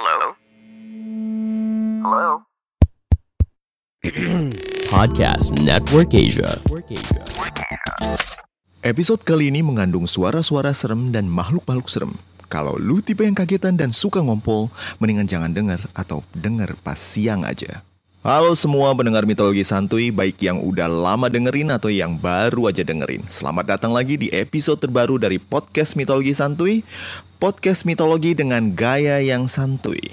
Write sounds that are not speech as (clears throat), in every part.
Hello? Hello? (clears throat) Podcast Network Asia. Episode kali ini mengandung suara-suara serem dan makhluk-makhluk serem. Kalau lu tipe yang kagetan dan suka ngompol, mendingan jangan denger atau denger pas siang aja. Halo semua pendengar mitologi santuy, baik yang udah lama dengerin atau yang baru aja dengerin. Selamat datang lagi di episode terbaru dari podcast mitologi santuy, podcast mitologi dengan gaya yang santuy.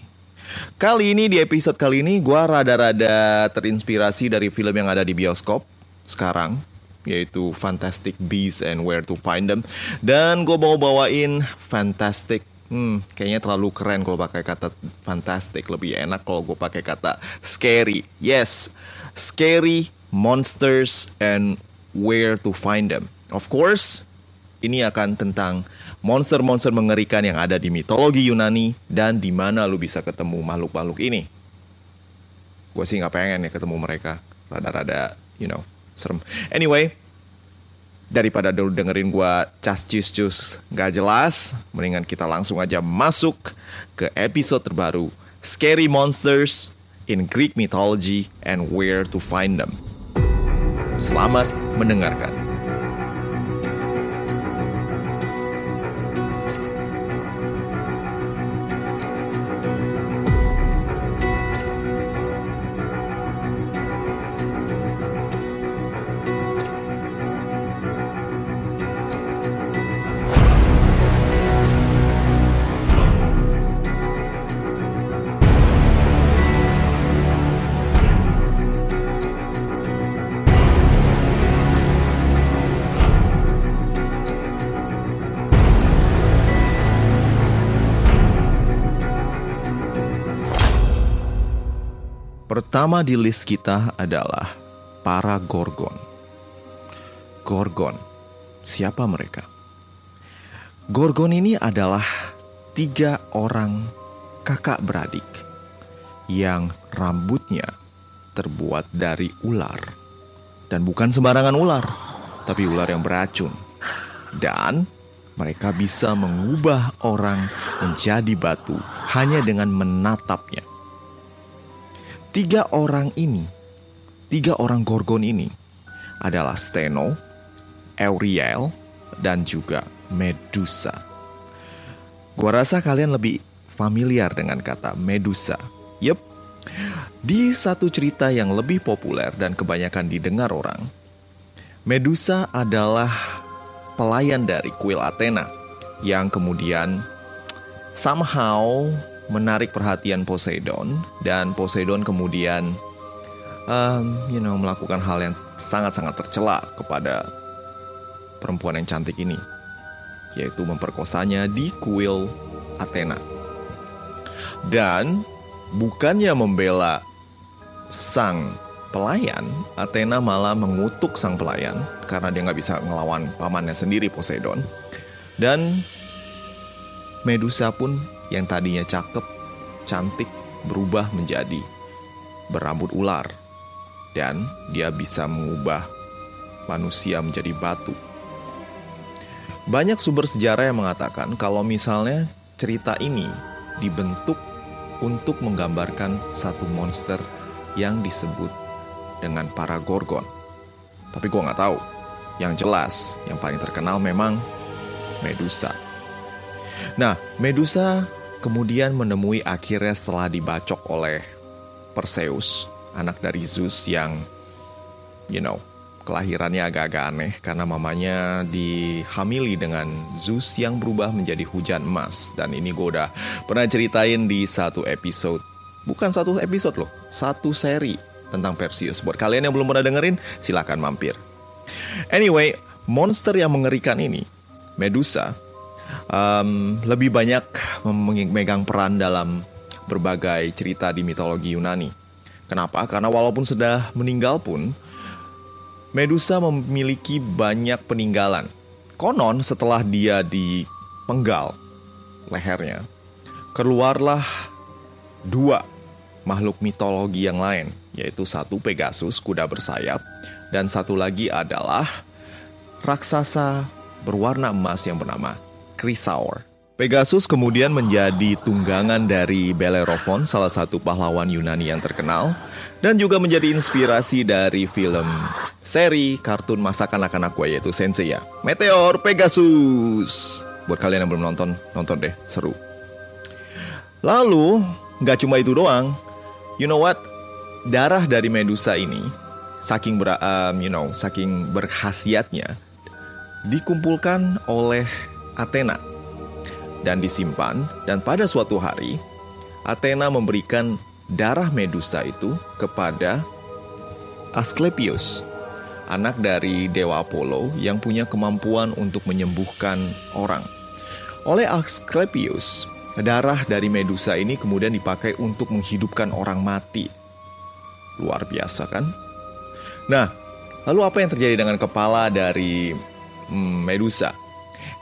Kali ini di episode kali ini gue rada-rada terinspirasi dari film yang ada di bioskop sekarang yaitu Fantastic Beasts and Where to Find Them dan gue mau bawain Fantastic Hmm, kayaknya terlalu keren kalau pakai kata fantastic. Lebih enak kalau gue pakai kata scary. Yes, scary monsters and where to find them. Of course, ini akan tentang monster-monster mengerikan yang ada di mitologi Yunani dan di mana lu bisa ketemu makhluk-makhluk ini. Gue sih nggak pengen ya ketemu mereka. Rada-rada, you know, serem. Anyway, daripada dulu dengerin gua cas cus cus nggak jelas, mendingan kita langsung aja masuk ke episode terbaru Scary Monsters in Greek Mythology and Where to Find Them. Selamat mendengarkan. Pertama di list kita adalah para Gorgon. Gorgon, siapa mereka? Gorgon ini adalah tiga orang kakak beradik yang rambutnya terbuat dari ular. Dan bukan sembarangan ular, tapi ular yang beracun. Dan mereka bisa mengubah orang menjadi batu hanya dengan menatapnya. Tiga orang ini, tiga orang Gorgon ini adalah Steno, Euriel, dan juga Medusa. Gua rasa kalian lebih familiar dengan kata Medusa. Yep, di satu cerita yang lebih populer dan kebanyakan didengar orang, Medusa adalah pelayan dari kuil Athena yang kemudian somehow menarik perhatian Poseidon dan Poseidon kemudian um, you know melakukan hal yang sangat-sangat tercela kepada perempuan yang cantik ini yaitu memperkosanya di kuil Athena. Dan bukannya membela sang pelayan, Athena malah mengutuk sang pelayan karena dia nggak bisa ngelawan pamannya sendiri Poseidon. Dan Medusa pun yang tadinya cakep, cantik, berubah menjadi berambut ular. Dan dia bisa mengubah manusia menjadi batu. Banyak sumber sejarah yang mengatakan kalau misalnya cerita ini dibentuk untuk menggambarkan satu monster yang disebut dengan para Gorgon. Tapi gue nggak tahu. Yang jelas, yang paling terkenal memang Medusa. Nah, Medusa kemudian menemui akhirnya setelah dibacok oleh Perseus, anak dari Zeus yang, you know, kelahirannya agak-agak aneh karena mamanya dihamili dengan Zeus yang berubah menjadi hujan emas. Dan ini gue udah pernah ceritain di satu episode. Bukan satu episode loh, satu seri tentang Perseus. Buat kalian yang belum pernah dengerin, silahkan mampir. Anyway, monster yang mengerikan ini, Medusa, um, lebih banyak memegang peran dalam berbagai cerita di mitologi Yunani. Kenapa? Karena walaupun sudah meninggal pun, Medusa memiliki banyak peninggalan. Konon setelah dia dipenggal lehernya, keluarlah dua makhluk mitologi yang lain, yaitu satu Pegasus, kuda bersayap, dan satu lagi adalah raksasa berwarna emas yang bernama Chrysaor. Pegasus kemudian menjadi tunggangan dari Bellerophon, salah satu pahlawan Yunani yang terkenal, dan juga menjadi inspirasi dari film seri kartun masa kanak-kanak gue yaitu Sensei ya. Meteor Pegasus. Buat kalian yang belum nonton, nonton deh, seru. Lalu, nggak cuma itu doang. You know what? Darah dari Medusa ini, saking ber, um, you know, saking berkhasiatnya, dikumpulkan oleh Athena dan disimpan dan pada suatu hari Athena memberikan darah Medusa itu kepada Asklepios, anak dari dewa Apollo yang punya kemampuan untuk menyembuhkan orang. Oleh Asklepios, darah dari Medusa ini kemudian dipakai untuk menghidupkan orang mati. Luar biasa kan? Nah, lalu apa yang terjadi dengan kepala dari hmm, Medusa?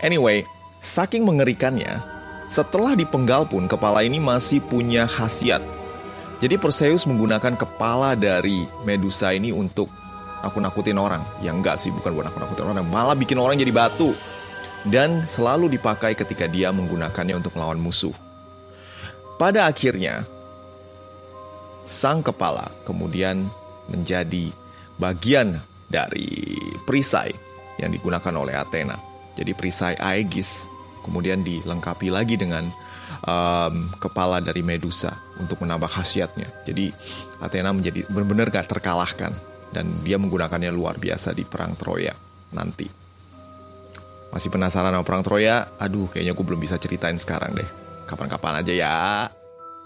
Anyway, saking mengerikannya, setelah dipenggal pun kepala ini masih punya khasiat. Jadi Perseus menggunakan kepala dari Medusa ini untuk nakut-nakutin orang. Ya enggak sih, bukan buat nakut-nakutin orang, malah bikin orang jadi batu. Dan selalu dipakai ketika dia menggunakannya untuk melawan musuh. Pada akhirnya, sang kepala kemudian menjadi bagian dari perisai yang digunakan oleh Athena. Jadi perisai Aegis kemudian dilengkapi lagi dengan um, kepala dari Medusa untuk menambah khasiatnya. Jadi Athena menjadi benar-benar gak terkalahkan dan dia menggunakannya luar biasa di perang Troya nanti. Masih penasaran sama perang Troya? Aduh, kayaknya gue belum bisa ceritain sekarang deh. Kapan-kapan aja ya.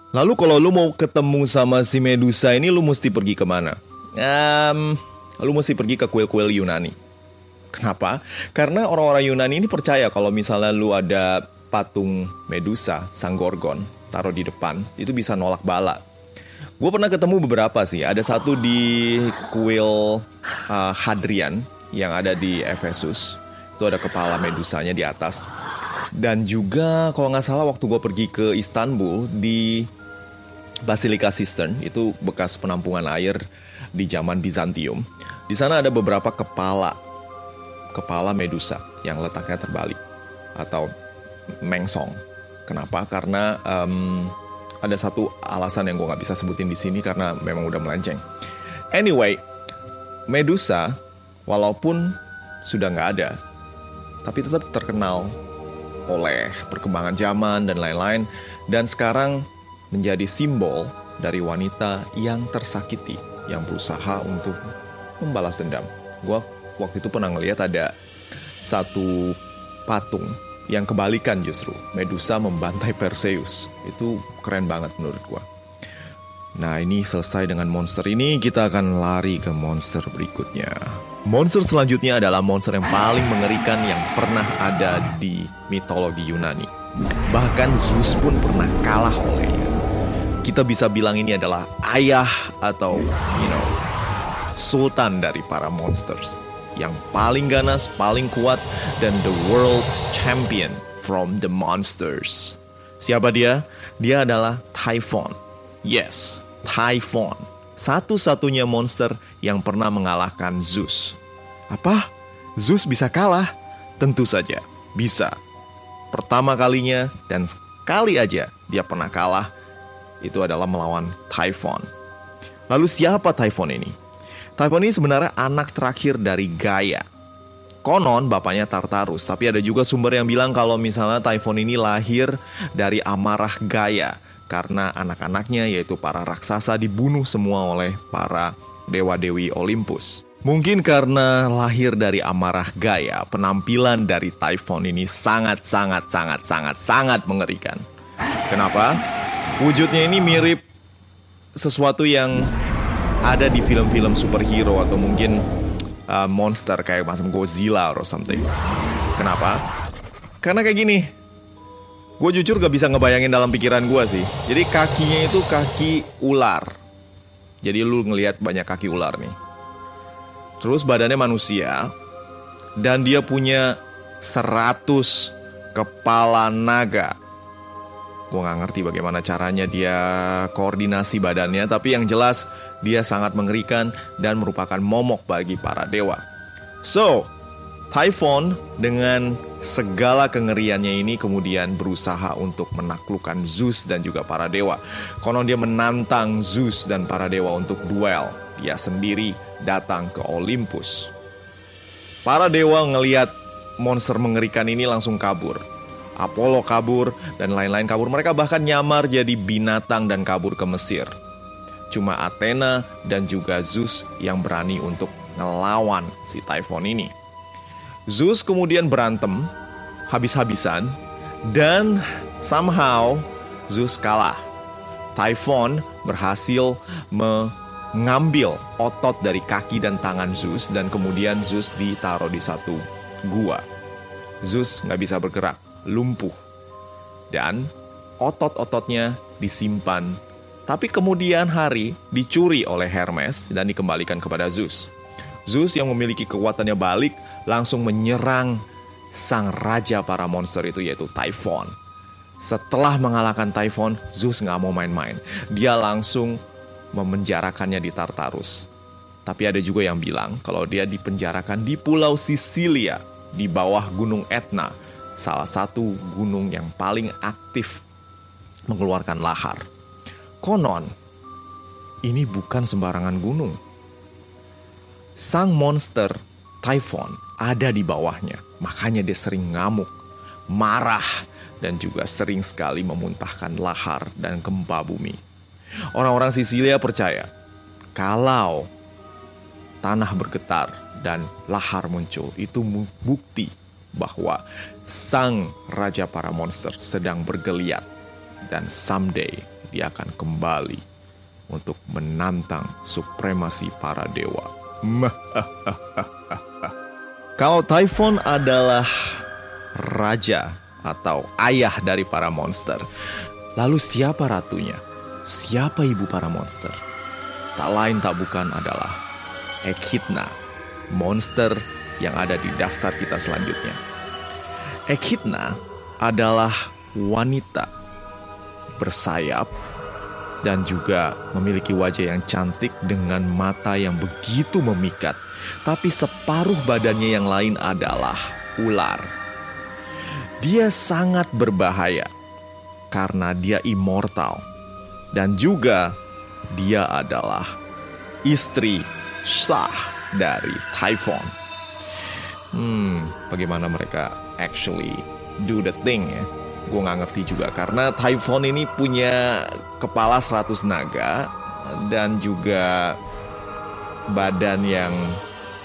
Lalu kalau lu mau ketemu sama si Medusa ini, lu mesti pergi ke mana? Um, lu mesti pergi ke kuil-kuil Yunani. Kenapa? Karena orang-orang Yunani ini percaya kalau misalnya lu ada patung Medusa, sang Gorgon, taruh di depan, itu bisa nolak bala. Gue pernah ketemu beberapa sih. Ada satu di kuil uh, Hadrian yang ada di Efesus. Itu ada kepala medusanya di atas. Dan juga kalau nggak salah waktu gue pergi ke Istanbul di Basilika Sistern itu bekas penampungan air di zaman Bizantium. Di sana ada beberapa kepala kepala Medusa yang letaknya terbalik atau mengsong. Kenapa? Karena um, ada satu alasan yang gue nggak bisa sebutin di sini karena memang udah melenceng. Anyway, Medusa walaupun sudah nggak ada, tapi tetap terkenal oleh perkembangan zaman dan lain-lain, dan sekarang menjadi simbol dari wanita yang tersakiti, yang berusaha untuk membalas dendam. Gue waktu itu pernah ngeliat ada satu patung yang kebalikan justru. Medusa membantai Perseus. Itu keren banget menurut gua. Nah ini selesai dengan monster ini, kita akan lari ke monster berikutnya. Monster selanjutnya adalah monster yang paling mengerikan yang pernah ada di mitologi Yunani. Bahkan Zeus pun pernah kalah olehnya. Kita bisa bilang ini adalah ayah atau, you know, sultan dari para monsters yang paling ganas, paling kuat, dan the world champion from the monsters. Siapa dia? Dia adalah Typhon. Yes, Typhon. Satu-satunya monster yang pernah mengalahkan Zeus. Apa? Zeus bisa kalah? Tentu saja, bisa. Pertama kalinya dan sekali aja dia pernah kalah, itu adalah melawan Typhon. Lalu siapa Typhon ini? Typhon ini sebenarnya anak terakhir dari Gaia. Konon bapaknya Tartarus, tapi ada juga sumber yang bilang kalau misalnya Typhon ini lahir dari amarah Gaia karena anak-anaknya yaitu para raksasa dibunuh semua oleh para dewa-dewi Olympus. Mungkin karena lahir dari amarah Gaia, penampilan dari Typhon ini sangat sangat sangat sangat sangat mengerikan. Kenapa? Wujudnya ini mirip sesuatu yang ada di film-film superhero atau mungkin uh, monster kayak macam Godzilla or something. Kenapa? Karena kayak gini. Gue jujur gak bisa ngebayangin dalam pikiran gue sih. Jadi kakinya itu kaki ular. Jadi lu ngelihat banyak kaki ular nih. Terus badannya manusia. Dan dia punya 100 kepala naga. Gue gak ngerti bagaimana caranya dia koordinasi badannya. Tapi yang jelas dia sangat mengerikan dan merupakan momok bagi para dewa. So, Typhon dengan segala kengeriannya ini kemudian berusaha untuk menaklukkan Zeus dan juga para dewa. Konon dia menantang Zeus dan para dewa untuk duel. Dia sendiri datang ke Olympus. Para dewa ngeliat monster mengerikan ini langsung kabur. Apollo kabur dan lain-lain kabur. Mereka bahkan nyamar jadi binatang dan kabur ke Mesir. Cuma Athena dan juga Zeus yang berani untuk ngelawan si Typhon ini. Zeus kemudian berantem habis-habisan dan somehow Zeus kalah. Typhon berhasil mengambil otot dari kaki dan tangan Zeus dan kemudian Zeus ditaruh di satu gua. Zeus nggak bisa bergerak, lumpuh. Dan otot-ototnya disimpan. Tapi kemudian hari dicuri oleh Hermes dan dikembalikan kepada Zeus. Zeus yang memiliki kekuatannya balik langsung menyerang sang raja para monster itu yaitu Typhon. Setelah mengalahkan Typhon, Zeus nggak mau main-main. Dia langsung memenjarakannya di Tartarus. Tapi ada juga yang bilang kalau dia dipenjarakan di Pulau Sisilia di bawah Gunung Etna, salah satu gunung yang paling aktif mengeluarkan lahar. Konon, ini bukan sembarangan gunung sang monster Typhon ada di bawahnya. Makanya dia sering ngamuk, marah, dan juga sering sekali memuntahkan lahar dan gempa bumi. Orang-orang Sisilia percaya kalau tanah bergetar dan lahar muncul, itu bukti bahwa sang raja para monster sedang bergeliat dan someday dia akan kembali untuk menantang supremasi para dewa. (laughs) Kalau Typhon adalah raja atau ayah dari para monster, lalu siapa ratunya? Siapa ibu para monster? Tak lain tak bukan adalah Echidna, monster yang ada di daftar kita selanjutnya. Echidna adalah wanita bersayap dan juga memiliki wajah yang cantik dengan mata yang begitu memikat. Tapi separuh badannya yang lain adalah ular. Dia sangat berbahaya karena dia immortal dan juga dia adalah istri sah dari Typhon. Hmm, bagaimana mereka actually do the thing ya? Gue nggak ngerti juga karena Typhon ini punya kepala 100 naga dan juga badan yang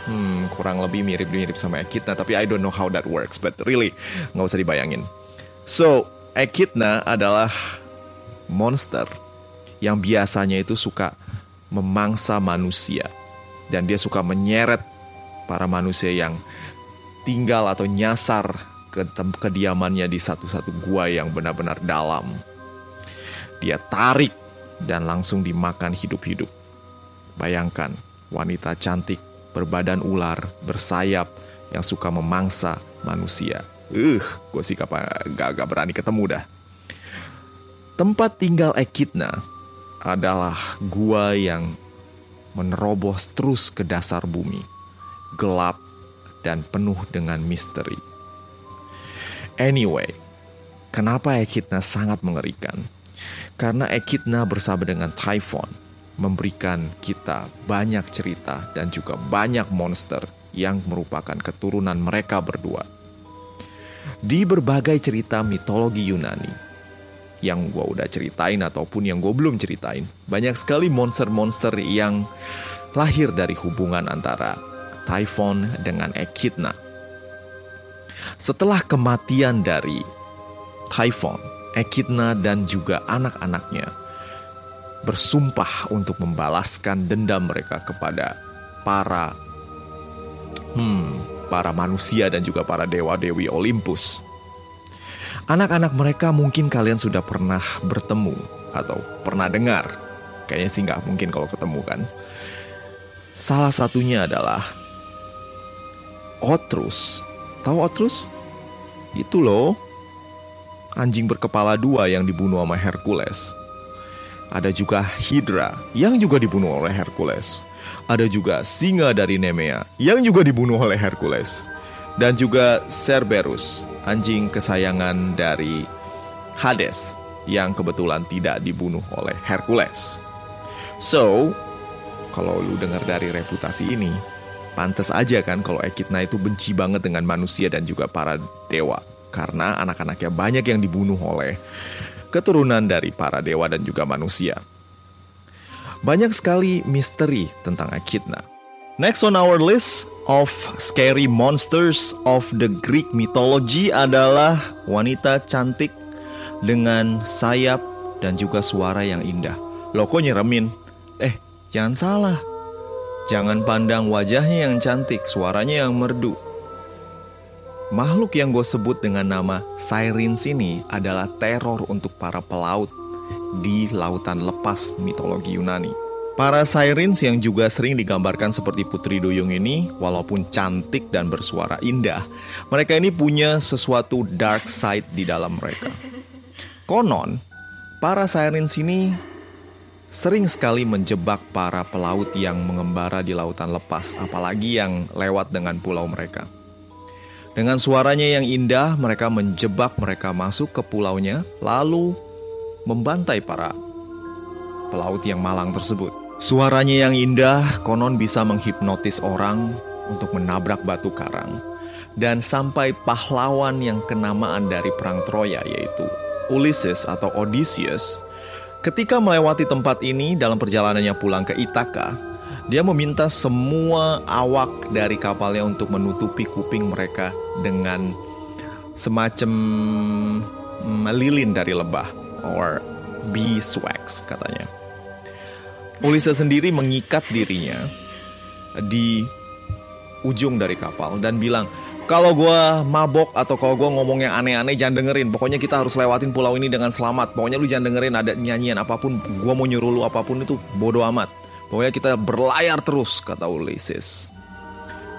hmm, kurang lebih mirip-mirip sama Echidna tapi I don't know how that works but really nggak usah dibayangin. So Echidna adalah monster yang biasanya itu suka memangsa manusia. Dan dia suka menyeret para manusia yang tinggal atau nyasar ke kediamannya di satu-satu gua yang benar-benar dalam. Dia tarik dan langsung dimakan hidup-hidup. Bayangkan, wanita cantik berbadan ular, bersayap, yang suka memangsa manusia. Uh, gue sih gak, gak, gak berani ketemu dah. Tempat tinggal Ekidna adalah gua yang menerobos terus ke dasar bumi, gelap dan penuh dengan misteri. Anyway, kenapa Echidna sangat mengerikan? Karena Echidna bersama dengan Typhon memberikan kita banyak cerita dan juga banyak monster yang merupakan keturunan mereka berdua. Di berbagai cerita mitologi Yunani yang gue udah ceritain ataupun yang gue belum ceritain, banyak sekali monster-monster yang lahir dari hubungan antara Typhon dengan Echidna. Setelah kematian dari Typhon, Echidna dan juga anak-anaknya bersumpah untuk membalaskan dendam mereka kepada para hmm, para manusia dan juga para dewa-dewi Olympus. Anak-anak mereka mungkin kalian sudah pernah bertemu atau pernah dengar. Kayaknya sih nggak mungkin kalau ketemu kan. Salah satunya adalah Otrus Tahu Otrus? Itu loh, anjing berkepala dua yang dibunuh sama Hercules. Ada juga Hydra yang juga dibunuh oleh Hercules. Ada juga singa dari Nemea yang juga dibunuh oleh Hercules. dan juga Cerberus, anjing kesayangan dari Hades yang kebetulan tidak dibunuh oleh Hercules. So, kalau lu dengar dari reputasi ini, pantas aja kan kalau Echidna itu benci banget dengan manusia dan juga para dewa. Karena anak-anaknya banyak yang dibunuh oleh keturunan dari para dewa dan juga manusia. Banyak sekali misteri tentang Echidna. Next on our list of scary monsters of the Greek mythology adalah wanita cantik dengan sayap dan juga suara yang indah. Loh kok nyeremin? Eh, jangan salah. Jangan pandang wajahnya yang cantik, suaranya yang merdu. Makhluk yang gue sebut dengan nama Sirens ini adalah teror untuk para pelaut di lautan lepas mitologi Yunani. Para sirens yang juga sering digambarkan seperti putri duyung ini, walaupun cantik dan bersuara indah, mereka ini punya sesuatu dark side di dalam mereka. Konon, para sirens ini sering sekali menjebak para pelaut yang mengembara di lautan lepas, apalagi yang lewat dengan pulau mereka. Dengan suaranya yang indah, mereka menjebak mereka masuk ke pulaunya, lalu membantai para pelaut yang malang tersebut. Suaranya yang indah konon bisa menghipnotis orang untuk menabrak batu karang. Dan sampai pahlawan yang kenamaan dari perang Troya yaitu Ulysses atau Odysseus. Ketika melewati tempat ini dalam perjalanannya pulang ke Ithaka, dia meminta semua awak dari kapalnya untuk menutupi kuping mereka dengan semacam mm, lilin dari lebah or beeswax katanya. Ulysses sendiri mengikat dirinya di ujung dari kapal dan bilang, kalau gue mabok atau kalau gue ngomong yang aneh-aneh jangan dengerin. Pokoknya kita harus lewatin pulau ini dengan selamat. Pokoknya lu jangan dengerin ada nyanyian apa pun. Gue mau nyuruh lu apa pun itu bodoh amat. Pokoknya kita berlayar terus kata Ulysses.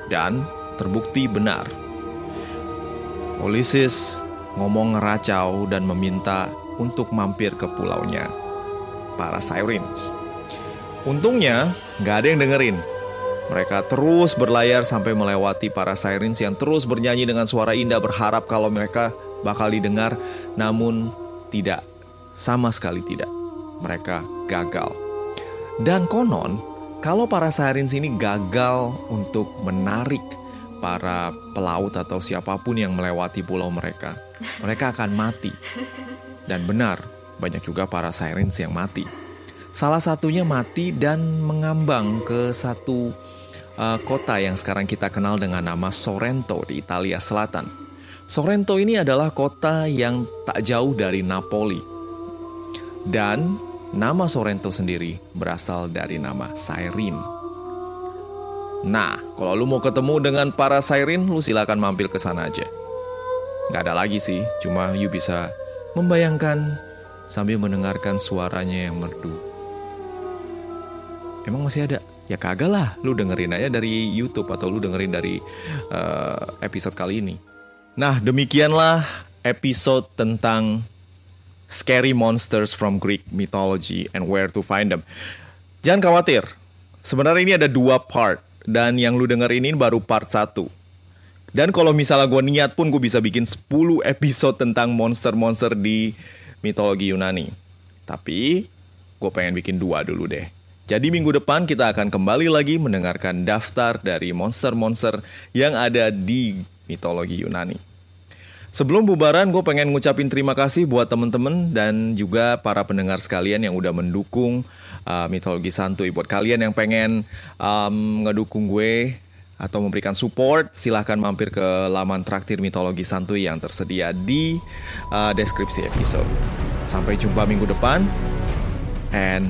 Dan terbukti benar. Ulysses ngomong ngeracau dan meminta untuk mampir ke pulaunya para Sirens. Untungnya, nggak ada yang dengerin. Mereka terus berlayar sampai melewati para sirens yang terus bernyanyi dengan suara indah berharap kalau mereka bakal didengar, namun tidak, sama sekali tidak. Mereka gagal. Dan konon, kalau para sirens ini gagal untuk menarik para pelaut atau siapa pun yang melewati pulau mereka, mereka akan mati. Dan benar, banyak juga para sirens yang mati. Salah satunya mati dan mengambang ke satu uh, kota yang sekarang kita kenal dengan nama Sorrento di Italia Selatan. Sorrento ini adalah kota yang tak jauh dari Napoli. Dan nama Sorrento sendiri berasal dari nama Siren. Nah, kalau lu mau ketemu dengan para Siren, lu silakan mampir ke sana aja. Gak ada lagi sih, cuma you bisa membayangkan sambil mendengarkan suaranya yang merdu. Emang masih ada? Ya kagak lah, lu dengerin aja dari YouTube atau lu dengerin dari uh, episode kali ini. Nah, demikianlah episode tentang scary monsters from Greek mythology and where to find them. Jangan khawatir, sebenarnya ini ada dua part dan yang lu denger ini baru part satu. Dan kalau misalnya gue niat pun gue bisa bikin 10 episode tentang monster-monster di mitologi Yunani. Tapi gue pengen bikin dua dulu deh. Jadi minggu depan kita akan kembali lagi mendengarkan daftar dari monster-monster yang ada di mitologi Yunani. Sebelum bubaran, gue pengen ngucapin terima kasih buat temen-temen dan juga para pendengar sekalian yang udah mendukung uh, mitologi santuy. Buat kalian yang pengen um, ngedukung gue atau memberikan support, silahkan mampir ke laman traktir mitologi santuy yang tersedia di uh, deskripsi episode. Sampai jumpa minggu depan, and